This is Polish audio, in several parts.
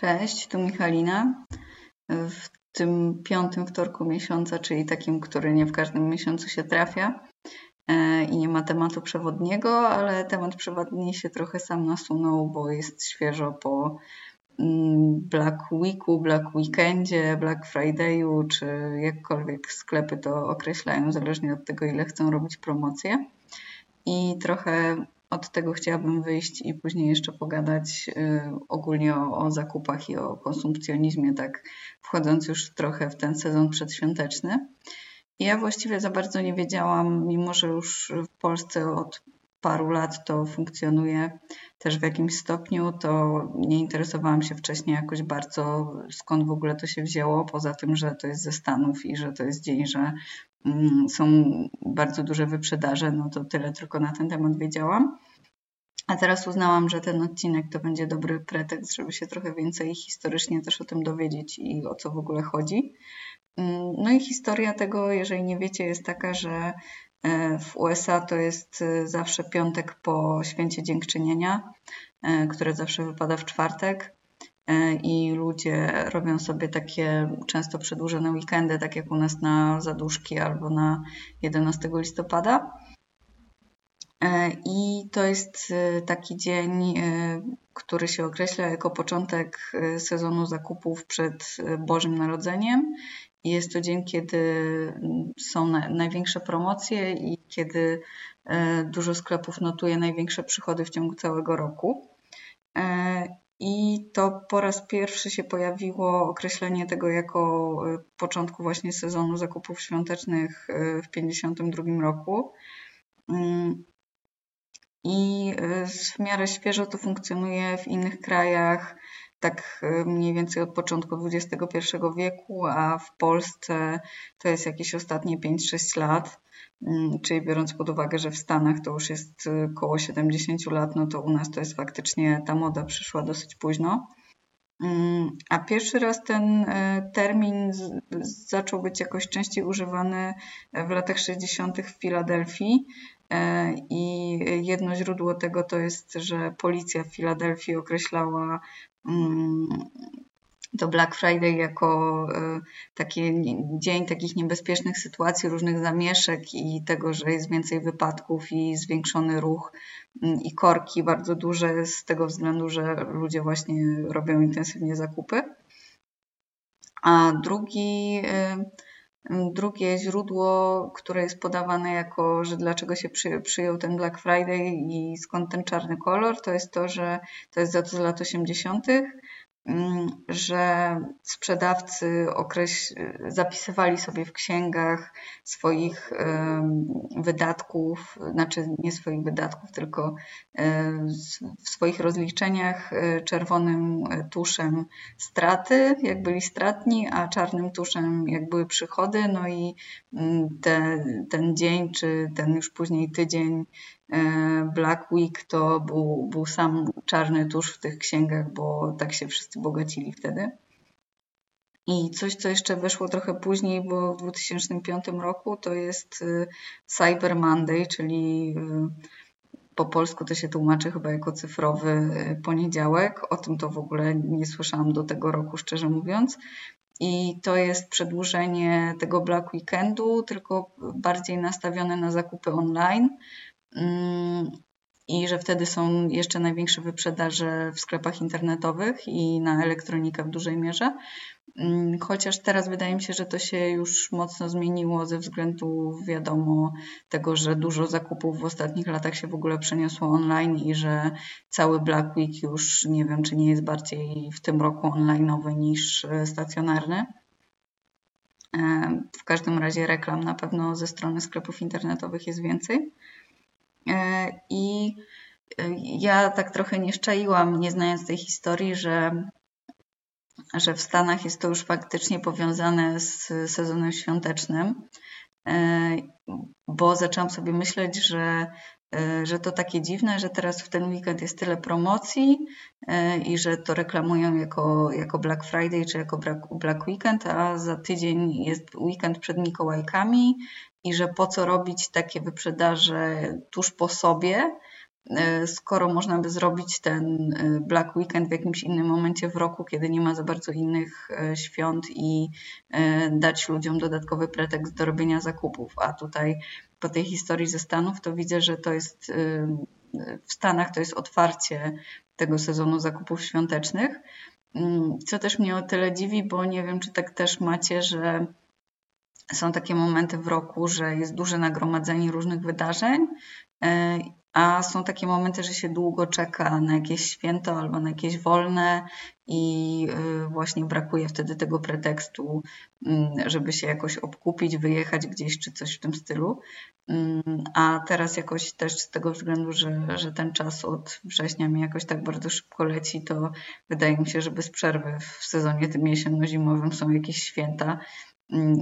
Cześć, tu Michalina. W tym piątym wtorku miesiąca, czyli takim, który nie w każdym miesiącu się trafia e, i nie ma tematu przewodniego, ale temat przewodni się trochę sam nasunął, bo jest świeżo po mm, Black Weeku, Black Weekendzie, Black Friday'u, czy jakkolwiek sklepy to określają, zależnie od tego, ile chcą robić promocje. I trochę od tego chciałabym wyjść i później jeszcze pogadać y, ogólnie o, o, zakupach i o konsumpcjonizmie, tak wchodząc już trochę w ten sezon przedświąteczny. Ja właściwie za bardzo nie wiedziałam, mimo że już w Polsce od paru lat to funkcjonuje też w jakimś stopniu, to nie interesowałam się wcześniej jakoś bardzo, skąd w ogóle to się wzięło, poza tym, że to jest ze Stanów i że to jest dzień, że są bardzo duże wyprzedaże, no to tyle tylko na ten temat wiedziałam. A teraz uznałam, że ten odcinek to będzie dobry pretekst, żeby się trochę więcej historycznie też o tym dowiedzieć i o co w ogóle chodzi. Mm, no i historia tego, jeżeli nie wiecie, jest taka, że e, w USA to jest e, zawsze piątek po święcie dziękczynienia, e, które zawsze wypada w czwartek. I ludzie robią sobie takie często przedłużone weekendy, tak jak u nas na zaduszki albo na 11 listopada. I to jest taki dzień, który się określa jako początek sezonu zakupów przed Bożym Narodzeniem jest to dzień, kiedy są największe promocje i kiedy e, dużo sklepów notuje największe przychody w ciągu całego roku. I to po raz pierwszy się pojawiło określenie tego jako e, początku właśnie sezonu zakupów świątecznych w 1952 roku. Mm, I w miarę świeżo to funkcjonuje w innych krajach tak y, mniej więcej od początku XXI wieku, a w Polsce to jest jakieś ostatnie 5-6 lat. Mm, czyli biorąc pod uwagę, że w Stanach to już jest około y, 70 lat, no to u nas to jest faktycznie ta moda przyszła dosyć późno. Mm, a pierwszy raz ten y, termin zaczął być jakoś częściej używany w latach 60. w Filadelfii. I jedno źródło tego to jest, że policja w Filadelfii określała Mm, to Black Friday jako e, taki dzień takich niebezpiecznych sytuacji, różnych zamieszek i tego, że jest więcej wypadków i zwiększony ruch mm, i korki bardzo duże z tego względu, że ludzie właśnie robią intensywnie zakupy. A drugi, e, drugie źródło, które jest podawane jako, że dlaczego się przy, przyjął ten Black Friday i skąd ten czarny kolor, to jest to, że to jest z lat 80., Mm, że sprzedawcy okreś... zapisywali sobie w księgach swoich wydatków, znaczy nie swoich wydatków, tylko w swoich rozliczeniach e, czerwonym tuszem straty, jak byli stratni, a czarnym tuszem, jak były przychody. No i mm, te, ten dzień, czy ten już później tydzień E, Black Week to był, był sam czarny tusz w tych księgach, bo tak się wszyscy bogacili wtedy. I coś, co jeszcze weszło trochę później, bo w 2005 roku, to jest e, Cyber Monday, czyli e, po polsku to się tłumaczy chyba jako cyfrowy poniedziałek. O tym to w ogóle nie słyszałam do tego roku, szczerze mówiąc. I to jest przedłużenie tego Black Weekendu, tylko bardziej nastawione na zakupy online i że wtedy są jeszcze największe wyprzedaże w sklepach internetowych i na elektronikę w dużej mierze. Mm, chociaż teraz wydaje mi się, że to się już mocno zmieniło ze względu, wiadomo, tego, że dużo zakupów w ostatnich latach się w ogóle przeniosło online i że cały Black Week już nie wiem, czy nie jest bardziej w tym roku online'owy niż stacjonarny. W każdym razie reklam na pewno ze strony sklepów internetowych jest więcej. E, I e, ja tak trochę nie szczaiłam, nie znając tej historii, że, że w Stanach jest to już faktycznie powiązane z sezonem świątecznym, e, bo zaczęłam sobie myśleć, że, że to takie dziwne, że teraz w ten weekend jest tyle promocji i że to reklamują jako, jako Black Friday czy jako Black Weekend, a za tydzień jest weekend przed Mikołajkami i że po co robić takie wyprzedaże tuż po sobie, e, skoro można by zrobić ten e, Black Weekend w jakimś innym momencie w roku, kiedy nie ma za bardzo innych świąt i dać ludziom dodatkowy pretekst do robienia zakupów. A tutaj po tej historii ze Stanów to widzę, że to jest w Stanach to jest otwarcie tego sezonu zakupów świątecznych. Mm, co też mnie o tyle dziwi, bo nie wiem, czy tak też macie, że są takie momenty w roku, że jest duże nagromadzenie różnych wydarzeń, e, a są takie momenty, że się długo czeka na jakieś święto albo na jakieś wolne i e, właśnie brakuje wtedy tego pretekstu, mm, żeby się jakoś obkupić, wyjechać gdzieś czy coś w tym stylu. Mm, a teraz jakoś też z tego względu, że, że ten czas od września mi jakoś tak bardzo szybko leci, to wydaje mi się, że bez przerwy w sezonie tym jesienno-zimowym są jakieś święta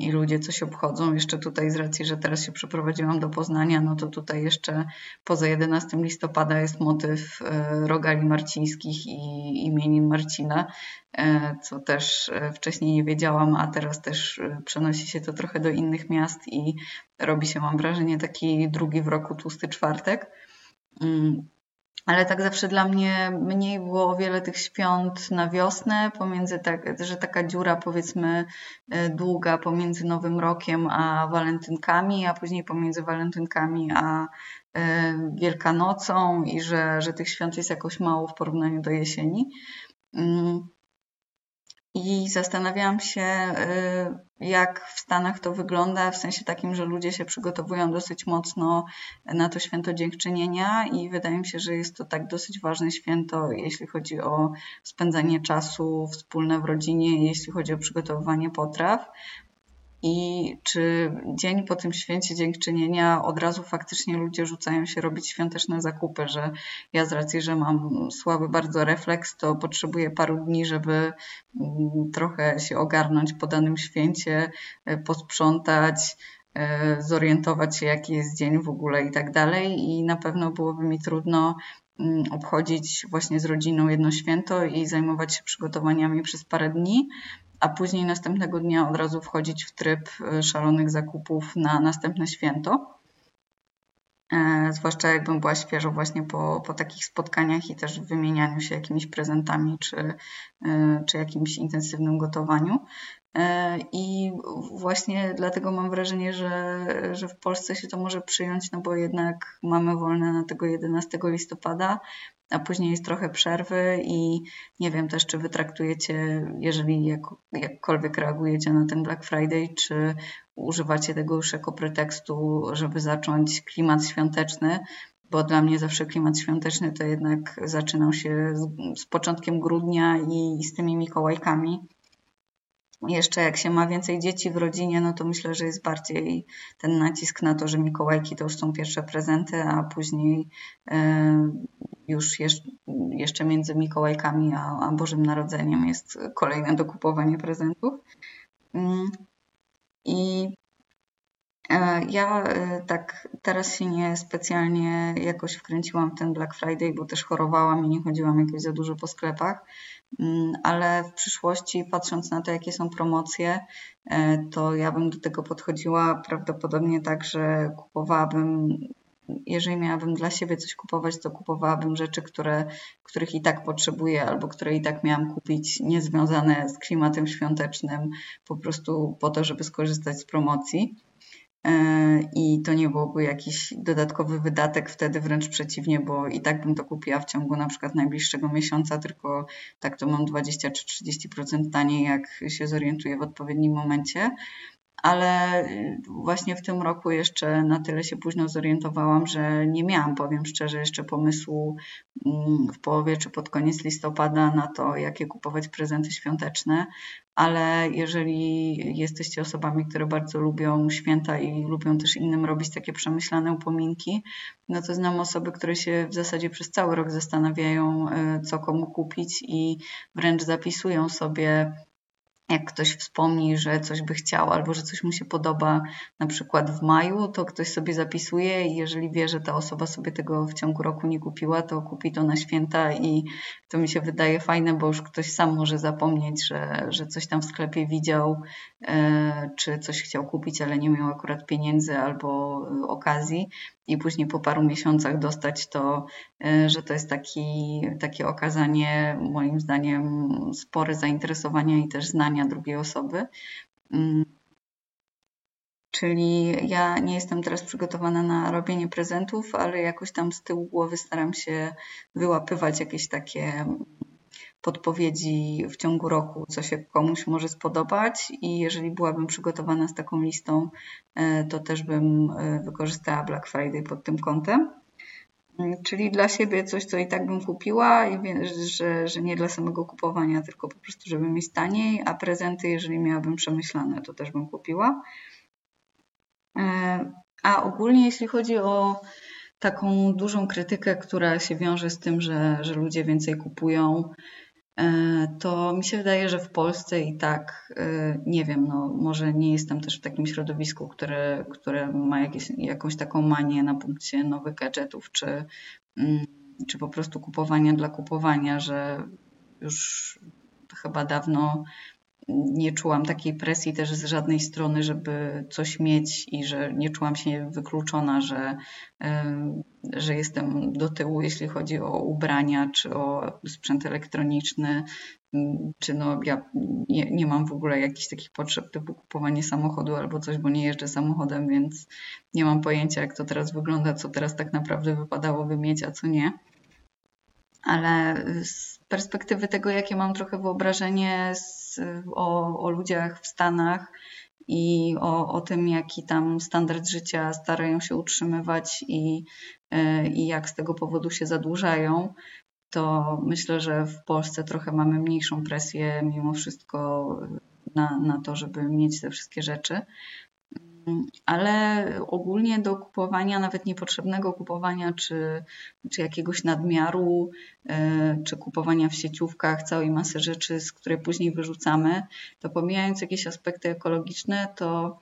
i ludzie coś obchodzą. Jeszcze tutaj z racji, że teraz się przeprowadziłam do Poznania, no to tutaj jeszcze poza 11 listopada jest motyw e, rogali marcińskich i imienin Marcina, e, co też e, wcześniej nie wiedziałam, a teraz też przenosi się to trochę do innych miast i robi się, mam wrażenie, taki drugi w roku tłusty czwartek. Mm, ale tak zawsze dla mnie mniej było o wiele tych świąt na wiosnę, pomiędzy tak, że taka dziura powiedzmy e, długa pomiędzy Nowym Rokiem a walentynkami, a później pomiędzy walentynkami a e, Wielkanocą i że, że tych świąt jest jakoś mało w porównaniu do jesieni. I zastanawiałam się, y, jak w Stanach to wygląda, w sensie takim, że ludzie się przygotowują dosyć mocno na to święto dziękczynienia i wydaje mi się, że jest to tak dosyć ważne święto, jeśli chodzi o spędzanie czasu wspólne w rodzinie, jeśli chodzi o przygotowywanie potraw. I czy dzień po tym święcie dziękczynienia od razu faktycznie ludzie rzucają się robić świąteczne zakupy, że ja z racji, że mam słaby bardzo refleks, to potrzebuję paru dni, żeby mm, trochę się ogarnąć po danym święcie, e, posprzątać, e, zorientować się, jaki jest dzień w ogóle i tak dalej. I na pewno byłoby mi trudno mm, obchodzić właśnie z rodziną jedno święto i zajmować się przygotowaniami przez parę dni, a później następnego dnia od razu wchodzić w tryb y, szalonych zakupów na następne święto. E, zwłaszcza jakbym była świeżo właśnie po, po takich spotkaniach i też wymienianiu się jakimiś prezentami czy, y, czy jakimś intensywnym gotowaniu. E, I właśnie dlatego mam wrażenie, że, że w Polsce się to może przyjąć, no bo jednak mamy wolne na tego 11 listopada, a później jest trochę przerwy i nie wiem też, czy wy traktujecie, jeżeli jak, jakkolwiek reagujecie na ten Black Friday, czy używacie tego już jako pretekstu, żeby zacząć klimat świąteczny, bo dla mnie zawsze klimat świąteczny to jednak zaczynał się z, z początkiem grudnia i z tymi Mikołajkami. Jeszcze jak się ma więcej dzieci w rodzinie, no to myślę, że jest bardziej ten nacisk na to, że Mikołajki to już są pierwsze prezenty, a później e, już jeszcze między Mikołajkami a, Bożym Narodzeniem jest kolejne dokupowanie prezentów. Mm. I e, ja e, tak teraz się nie specjalnie jakoś wkręciłam w ten Black Friday, bo też chorowałam i nie chodziłam jakoś za dużo po sklepach. Mm, ale w przyszłości, patrząc na to, jakie są promocje, e, to ja bym do tego podchodziła prawdopodobnie tak, że kupowałabym, jeżeli miałabym dla siebie coś kupować, to kupowałabym rzeczy, które, których i tak potrzebuję, albo które i tak miałam kupić, niezwiązane z klimatem świątecznym, po prostu po to, żeby skorzystać z promocji. E, i to nie byłoby jakiś dodatkowy wydatek wtedy, wręcz przeciwnie, bo i tak bym to kupiła w ciągu na przykład najbliższego miesiąca, tylko tak to mam 20 czy 30% taniej, jak się zorientuję w odpowiednim momencie ale y, właśnie w tym roku jeszcze na tyle się późno zorientowałam, że nie miałam, powiem szczerze, jeszcze pomysłu mm, w połowie czy pod koniec listopada na to, jakie kupować prezenty świąteczne, ale jeżeli jesteście osobami, które bardzo lubią święta i lubią też innym robić takie przemyślane upominki, no to znam osoby, które się w zasadzie przez cały rok zastanawiają, y, co komu kupić i wręcz zapisują sobie jak ktoś wspomni, że coś by chciał albo że coś mu się podoba na przykład w maju, to ktoś sobie zapisuje i jeżeli wie, że ta osoba sobie tego w ciągu roku nie kupiła, to kupi to na święta i to mi się wydaje fajne, bo już ktoś sam może zapomnieć, że, że coś tam w sklepie widział, e, czy coś chciał kupić, ale nie miał akurat pieniędzy albo okazji i później po paru miesiącach dostać to, e, że to jest taki, takie okazanie, moim zdaniem, spore zainteresowania i też znania drugiej osoby. Mm. Czyli ja nie jestem teraz przygotowana na robienie prezentów, ale jakoś tam z tyłu głowy staram się wyłapywać jakieś takie podpowiedzi w ciągu roku, co się komuś może spodobać i jeżeli byłabym przygotowana z taką listą, e, to też bym e, wykorzystała Black Friday pod tym kątem. Mm, czyli dla siebie coś, co i tak bym kupiła, i że, że nie dla samego kupowania, tylko po prostu, żeby mieć taniej, a prezenty, jeżeli miałabym przemyślane, to też bym kupiła. E, a ogólnie, jeśli chodzi o taką dużą krytykę, która się wiąże z tym, że, że ludzie więcej kupują, to mi się wydaje, że w Polsce i tak, e, nie wiem, no może nie jestem też w takim środowisku, które, które ma jakieś, jakąś taką manię na punkcie nowych gadżetów, czy, mm, czy po prostu kupowania dla kupowania, że już chyba dawno nie czułam takiej presji też z żadnej strony, żeby coś mieć i że nie czułam się wykluczona, że, że jestem do tyłu, jeśli chodzi o ubrania czy o sprzęt elektroniczny, czy no ja nie, nie mam w ogóle jakichś takich potrzeb typu kupowanie samochodu albo coś, bo nie jeżdżę samochodem, więc nie mam pojęcia jak to teraz wygląda, co teraz tak naprawdę wypadałoby mieć, a co nie. Ale z perspektywy tego, jakie mam trochę wyobrażenie z, o, o ludziach w Stanach i o, o tym, jaki tam standard życia starają się utrzymywać i, e, i jak z tego powodu się zadłużają, to myślę, że w Polsce trochę mamy mniejszą presję mimo wszystko na, na to, żeby mieć te wszystkie rzeczy ale ogólnie do kupowania, nawet niepotrzebnego kupowania, czy, czy jakiegoś nadmiaru, e, czy kupowania w sieciówkach całej masy rzeczy, z które później wyrzucamy, to pomijając jakieś aspekty ekologiczne, to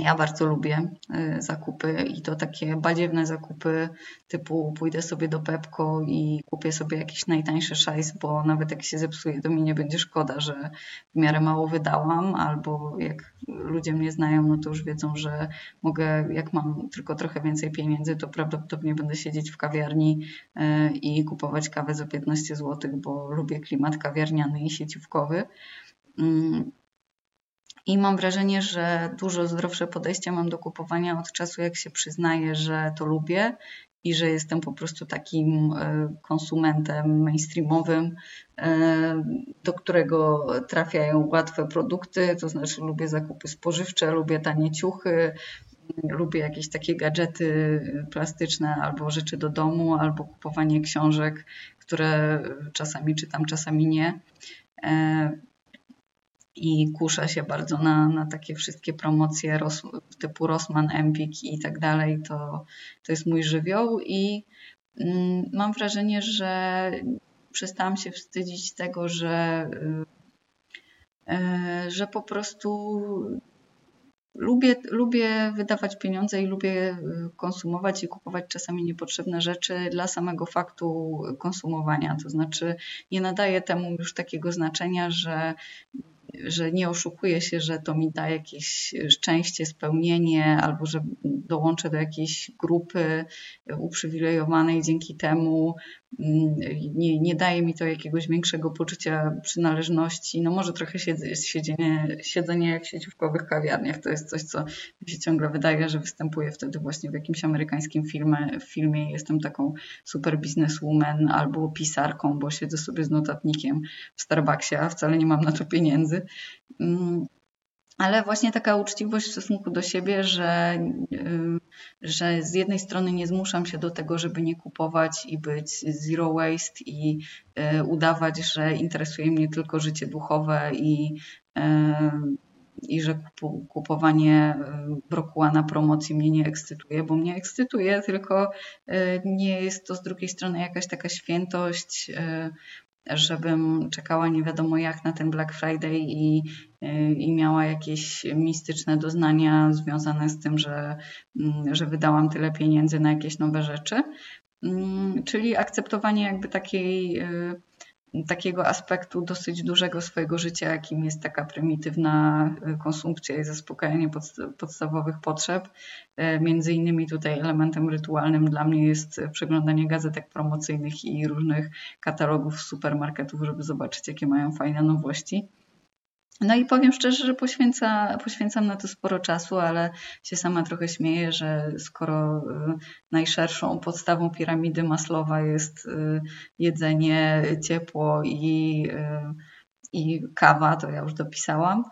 ja bardzo lubię y, zakupy i to takie badziewne zakupy typu pójdę sobie do Pepko i kupię sobie jakiś najtańszy szajs, bo nawet jak się zepsuje, to mi nie będzie szkoda, że w miarę mało wydałam, albo jak ludzie mnie znają, no to już wiedzą, że mogę, jak mam tylko trochę więcej pieniędzy, to prawdopodobnie będę siedzieć w kawiarni y, i kupować kawę za 15 zł, bo lubię klimat kawiarniany i sieciówkowy. I mam wrażenie, że dużo zdrowsze podejście mam do kupowania od czasu, jak się przyznaję, że to lubię i że jestem po prostu takim e, konsumentem mainstreamowym, e, do którego trafiają łatwe produkty, to znaczy lubię zakupy spożywcze, lubię tanie ciuchy, lubię jakieś takie gadżety plastyczne albo rzeczy do domu, albo kupowanie książek, które czasami czytam, czasami nie. E, i kuszę się bardzo na, na takie wszystkie promocje Ros, typu Rossmann, Empik i tak dalej. To, to jest mój żywioł i mm, mam wrażenie, że przestałam się wstydzić tego, że, y, że po prostu lubię, lubię wydawać pieniądze i lubię y, konsumować i kupować czasami niepotrzebne rzeczy dla samego faktu konsumowania. To znaczy, nie nadaję temu już takiego znaczenia, że że nie oszukuję się, że to mi da jakieś szczęście, spełnienie, albo że dołączę do jakiejś grupy uprzywilejowanej dzięki temu. Mm, nie, nie daje mi to jakiegoś większego poczucia przynależności. No może trochę siedzenie, siedzenie jak w sieciówkowych kawiarniach to jest coś, co mi się ciągle wydaje, że występuje wtedy właśnie w jakimś amerykańskim filmie. W filmie jestem taką super bizneswoman albo pisarką, bo siedzę sobie z notatnikiem w Starbucksie, a wcale nie mam na to pieniędzy. Ale właśnie taka uczciwość w stosunku do siebie, że, y, że z jednej strony nie zmuszam się do tego, żeby nie kupować i być zero waste i y, udawać, że interesuje mnie tylko życie duchowe i, y, i że kupowanie brokuła na promocji mnie nie ekscytuje, bo mnie ekscytuje, tylko nie jest to z drugiej strony jakaś taka świętość żebym czekała nie wiadomo jak na ten Black Friday i, i miała jakieś mistyczne doznania związane z tym, że, mm, że wydałam tyle pieniędzy na jakieś nowe rzeczy. Mm, czyli akceptowanie jakby takiej y, takiego aspektu dosyć dużego swojego życia, jakim jest taka prymitywna konsumpcja i zaspokajanie podstawowych potrzeb. Między innymi tutaj elementem rytualnym dla mnie jest przeglądanie gazetek promocyjnych i różnych katalogów supermarketów, żeby zobaczyć, jakie mają fajne nowości. No i powiem szczerze, że poświęca, poświęcam na to sporo czasu, ale się sama trochę śmieję, że skoro y, najszerszą podstawą piramidy Maslowa jest y, jedzenie, ciepło i, y, i kawa, to ja już dopisałam,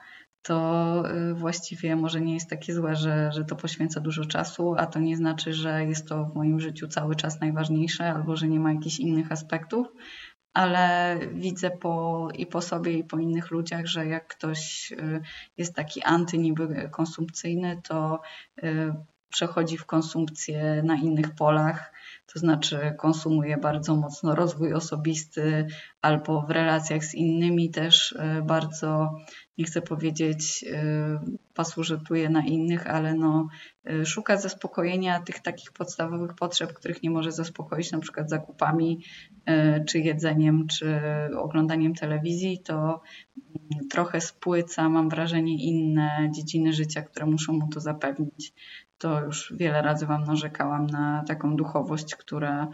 to właściwie może nie jest takie złe, że, że to poświęca dużo czasu, a to nie znaczy, że jest to w moim życiu cały czas najważniejsze albo że nie ma jakichś innych aspektów ale widzę po, i po sobie, i po innych ludziach, że jak ktoś y, jest taki anty niby konsumpcyjny, to y, przechodzi w konsumpcję na innych polach, to znaczy konsumuje bardzo mocno rozwój osobisty albo w relacjach z innymi też y, bardzo, nie chcę powiedzieć, pasużytuje na innych, ale no, szuka zaspokojenia tych takich podstawowych potrzeb, których nie może zaspokoić na przykład zakupami E, czy jedzeniem, czy oglądaniem telewizji, to trochę spłyca, mam wrażenie, inne dziedziny życia, które muszą mu to zapewnić. To już wiele razy Wam narzekałam na taką duchowość, która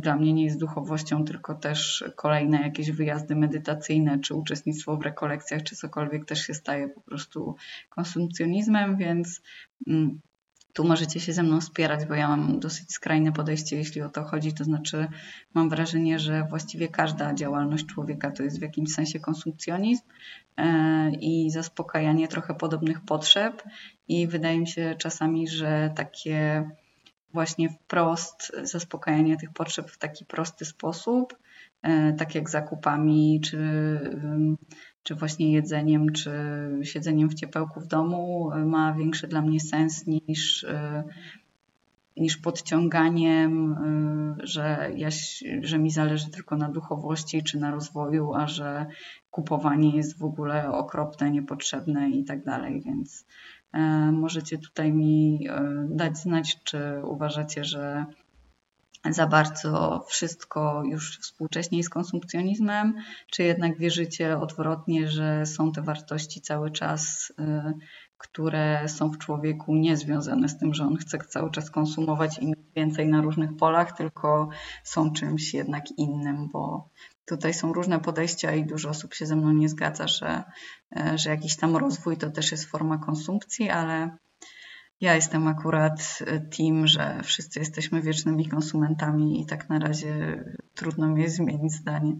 dla mnie nie jest duchowością, tylko też kolejne jakieś wyjazdy medytacyjne, czy uczestnictwo w rekolekcjach, czy cokolwiek też się staje po prostu konsumpcjonizmem, więc mm, tu możecie się ze mną wspierać, bo ja mam dosyć skrajne podejście, jeśli o to chodzi. To znaczy, mam wrażenie, że właściwie każda działalność człowieka to jest w jakimś sensie konsumpcjonizm e, i zaspokajanie trochę podobnych potrzeb. I wydaje mi się czasami, że takie właśnie wprost zaspokajanie tych potrzeb w taki prosty sposób, e, tak jak zakupami, czy czy właśnie jedzeniem, czy siedzeniem w ciepełku w domu ma większy dla mnie sens niż, e, niż podciąganiem, e, że, ja, że mi zależy tylko na duchowości czy na rozwoju, a że kupowanie jest w ogóle okropne, niepotrzebne i tak dalej, więc e, możecie tutaj mi dać znać, czy uważacie, że za bardzo wszystko już współcześnie jest konsumpcjonizmem, czy jednak wierzycie odwrotnie, że są te wartości cały czas, y, które są w człowieku niezwiązane z tym, że on chce cały czas konsumować i więcej na różnych polach, tylko są czymś jednak innym, bo tutaj są różne podejścia i dużo osób się ze mną nie zgadza, że, y, że jakiś tam rozwój to też jest forma konsumpcji, ale ja jestem akurat e, team, że wszyscy jesteśmy wiecznymi konsumentami i tak na razie trudno mi jest zmienić zdanie.